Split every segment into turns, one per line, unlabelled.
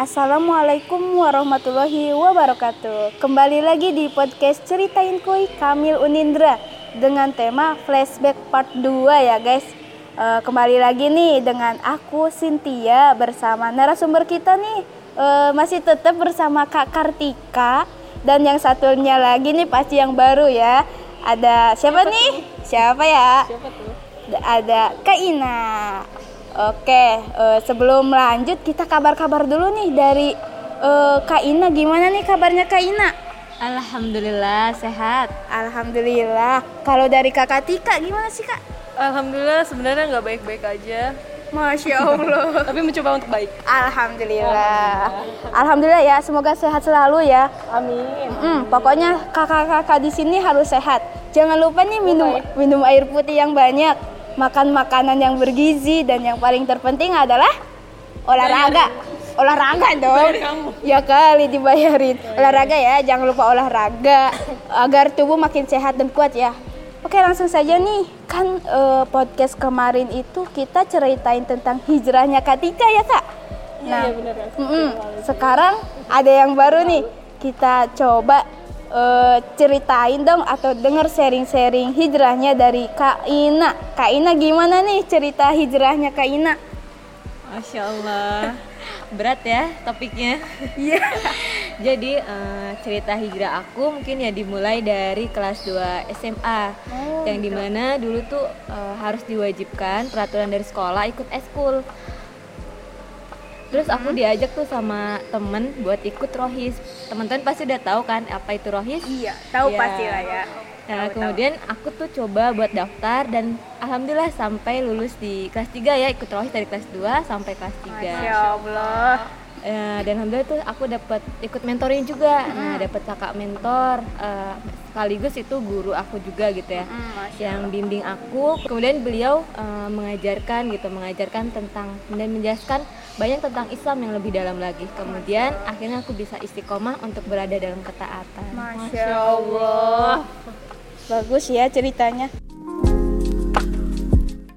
Assalamualaikum warahmatullahi wabarakatuh. Kembali lagi di podcast Ceritain Koi Kamil Unindra dengan tema flashback part 2 ya guys. E, kembali lagi nih dengan aku Cynthia bersama narasumber kita nih e, masih tetap bersama Kak Kartika dan yang satunya lagi nih pasti yang baru ya. Ada siapa, siapa nih? Tuh? Siapa ya? Siapa tuh? Ada Kak Ina. Oke, uh, sebelum lanjut kita kabar-kabar dulu nih dari uh, Kak Ina. Gimana nih kabarnya Kak Ina?
Alhamdulillah sehat.
Alhamdulillah. Kalau dari Kakak Tika gimana sih Kak?
Alhamdulillah sebenarnya nggak baik-baik aja.
Masya Allah.
Tapi mencoba untuk baik.
Alhamdulillah. Alhamdulillah ya. Semoga sehat selalu ya.
Amin.
Hmm, pokoknya kakak-kakak di sini harus sehat. Jangan lupa nih minum minum air putih yang banyak makan makanan yang bergizi dan yang paling terpenting adalah olahraga. Olahraga dong. Ya kali dibayarin. Olahraga ya, jangan lupa olahraga agar tubuh makin sehat dan kuat ya. Oke, langsung saja nih. Kan uh, podcast kemarin itu kita ceritain tentang hijrahnya Katika ya, Kak?
Iya, nah, iya benar ya. Mm
-mm. Sekarang ada yang baru nih. Kita coba uh, ceritain dong atau denger sharing-sharing hijrahnya dari Kak Ina. Kak Ina gimana nih cerita hijrahnya Kak Ina?
Masya Allah, berat ya topiknya.
Iya.
Jadi uh, cerita hijrah aku mungkin ya dimulai dari kelas 2 SMA, oh, yang gitu. di mana dulu tuh uh, harus diwajibkan peraturan dari sekolah ikut eskul terus aku hmm. diajak tuh sama temen buat ikut rohis teman-teman pasti udah tahu kan apa itu rohis
iya tahu ya. pasti lah ya
Nah, tahu, kemudian tahu. aku tuh coba buat daftar dan alhamdulillah sampai lulus di kelas 3 ya, ikut rohis dari kelas 2 sampai kelas 3.
Masya Allah.
Uh, dan alhamdulillah tuh aku dapat ikut mentoring juga. Hmm. Nah, dapat kakak mentor uh, sekaligus itu guru aku juga gitu ya. Hmm, yang bimbing aku. Kemudian beliau uh, mengajarkan gitu, mengajarkan tentang dan menjelaskan banyak tentang Islam yang lebih dalam lagi. Kemudian akhirnya aku bisa istiqomah untuk berada dalam ketaatan.
Masya Allah. Bagus ya ceritanya.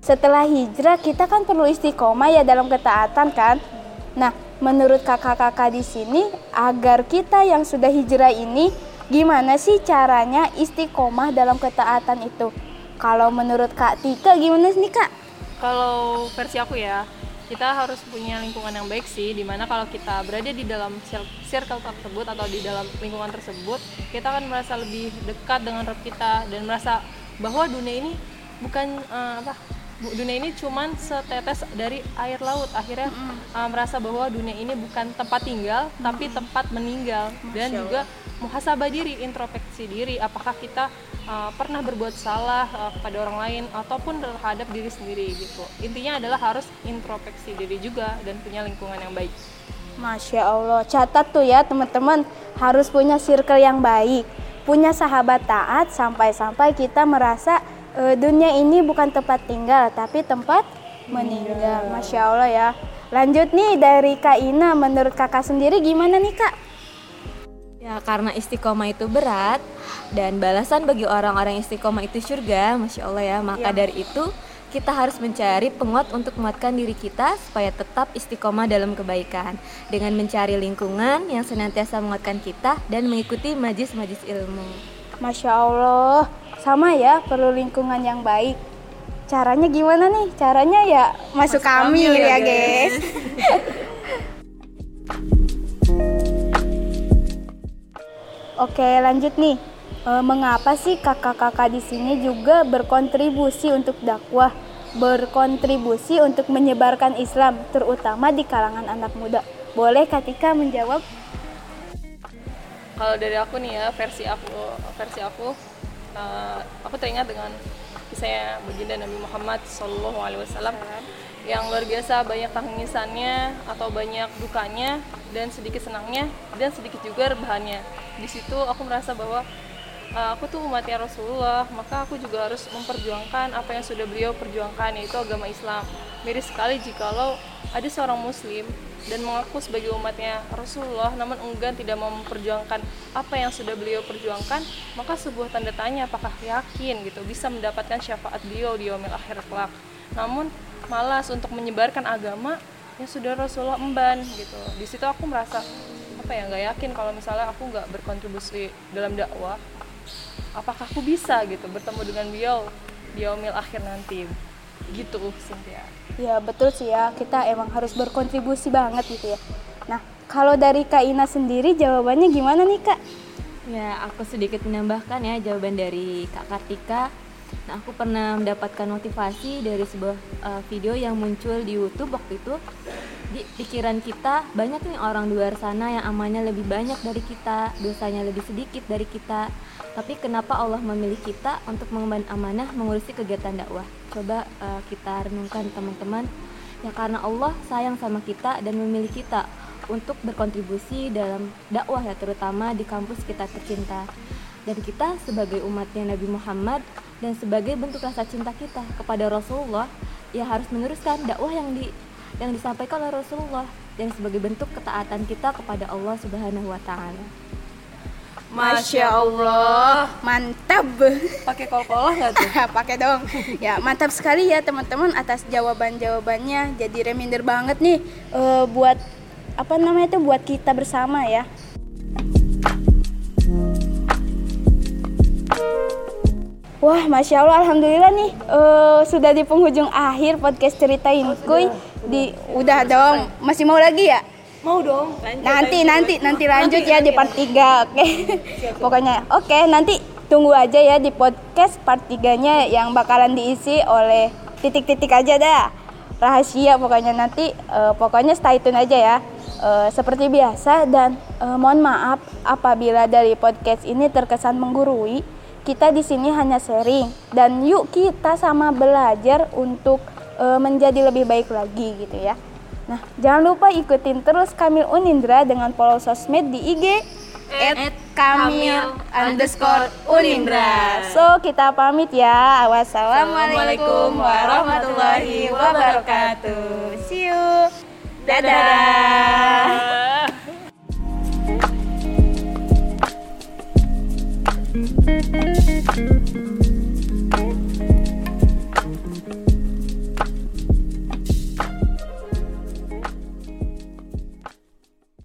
Setelah hijrah kita kan perlu istiqomah ya dalam ketaatan kan. Nah, menurut kakak-kakak di sini agar kita yang sudah hijrah ini gimana sih caranya istiqomah dalam ketaatan itu? Kalau menurut Kak Tika gimana sih Kak?
Kalau versi aku ya, kita harus punya lingkungan yang baik sih di mana kalau kita berada di dalam circle tersebut atau di dalam lingkungan tersebut kita akan merasa lebih dekat dengan Rob kita dan merasa bahwa dunia ini bukan uh, apa dunia ini cuman setetes dari air laut. Akhirnya mm. uh, merasa bahwa dunia ini bukan tempat tinggal mm. tapi tempat meninggal. Masya dan juga muhasabah diri introspeksi diri. Apakah kita uh, pernah berbuat salah uh, kepada orang lain ataupun terhadap diri sendiri gitu. Intinya adalah harus introspeksi diri juga dan punya lingkungan yang baik.
Masya Allah. Catat tuh ya teman-teman. Harus punya circle yang baik. Punya sahabat taat sampai-sampai kita merasa uh, dunia ini bukan tempat tinggal tapi tempat meninggal Masya Allah ya lanjut nih dari Kak Ina menurut kakak sendiri gimana nih Kak
Ya karena istiqomah itu berat dan balasan bagi orang-orang istiqomah itu surga, masya Allah ya. Maka ya. dari itu kita harus mencari penguat untuk menguatkan diri kita supaya tetap istiqomah dalam kebaikan dengan mencari lingkungan yang senantiasa menguatkan kita dan mengikuti majlis-majlis ilmu.
Masya Allah, sama ya perlu lingkungan yang baik. Caranya gimana nih? Caranya ya masuk, masuk kami ya, ya guys. Oke, lanjut nih. E, mengapa sih kakak-kakak di sini juga berkontribusi untuk dakwah, berkontribusi untuk menyebarkan Islam, terutama di kalangan anak muda? Boleh Katika menjawab?
Kalau dari aku nih ya, versi aku, versi aku, uh, aku teringat dengan kisah baginda Nabi Muhammad Shallallahu Alaihi Wasallam yang luar biasa banyak tangisannya atau banyak dukanya dan sedikit senangnya dan sedikit juga rebahannya. Di situ aku merasa bahwa uh, aku tuh umatnya Rasulullah maka aku juga harus memperjuangkan apa yang sudah beliau perjuangkan yaitu agama Islam. Miris sekali jikalau ada seorang muslim dan mengaku sebagai umatnya Rasulullah namun enggan tidak mau memperjuangkan apa yang sudah beliau perjuangkan maka sebuah tanda tanya apakah yakin gitu bisa mendapatkan syafaat beliau di yaumil akhir kelak? Namun malas untuk menyebarkan agama yang sudah Rasulullah emban gitu. Di situ aku merasa apa ya nggak yakin kalau misalnya aku nggak berkontribusi dalam dakwah apakah aku bisa gitu bertemu dengan beliau di yaumil akhir nanti gitu Cynthia
Ya betul sih ya, kita emang harus berkontribusi banget gitu ya. Nah, kalau dari Kak Ina sendiri jawabannya gimana nih Kak?
Ya, aku sedikit menambahkan ya jawaban dari Kak Kartika. Nah, aku pernah mendapatkan motivasi dari sebuah uh, video yang muncul di YouTube waktu itu. Di pikiran kita, banyak nih orang di luar sana yang amalnya lebih banyak dari kita, dosanya lebih sedikit dari kita. Tapi kenapa Allah memilih kita untuk mengemban amanah mengurusi kegiatan dakwah? Coba uh, kita renungkan teman-teman. Ya karena Allah sayang sama kita dan memilih kita untuk berkontribusi dalam dakwah ya terutama di kampus kita tercinta. Dan kita sebagai umatnya Nabi Muhammad dan sebagai bentuk rasa cinta kita kepada Rasulullah ya harus meneruskan dakwah yang di yang disampaikan oleh Rasulullah dan sebagai bentuk ketaatan kita kepada Allah Subhanahu wa taala.
Masya Allah, mantap.
pakai kol-kolah nggak tuh
Pakai dong. Ya mantap sekali ya teman-teman atas jawaban-jawabannya. Jadi reminder banget nih eh, buat apa namanya itu buat kita bersama ya. Wah, masya Allah, alhamdulillah nih eh, sudah di penghujung akhir podcast ceritain kuy. Di udah dong, masih mau lagi ya?
Mau dong.
Nanti nanti nanti lanjut ya di part 3 oke. Pokoknya oke nanti tunggu aja ya di podcast part 3 nya yang bakalan diisi oleh titik-titik aja dah. Rahasia pokoknya nanti eh, pokoknya stay tune aja ya. Eh, seperti biasa dan eh, mohon maaf apabila dari podcast ini terkesan menggurui. Kita di sini hanya sharing dan yuk kita sama belajar untuk eh, menjadi lebih baik lagi gitu ya Nah, jangan lupa ikutin terus Kamil Unindra dengan follow sosmed di IG at Kamil underscore Unindra. So, kita pamit ya. Wassalamualaikum warahmatullahi wabarakatuh. See you. Dadah.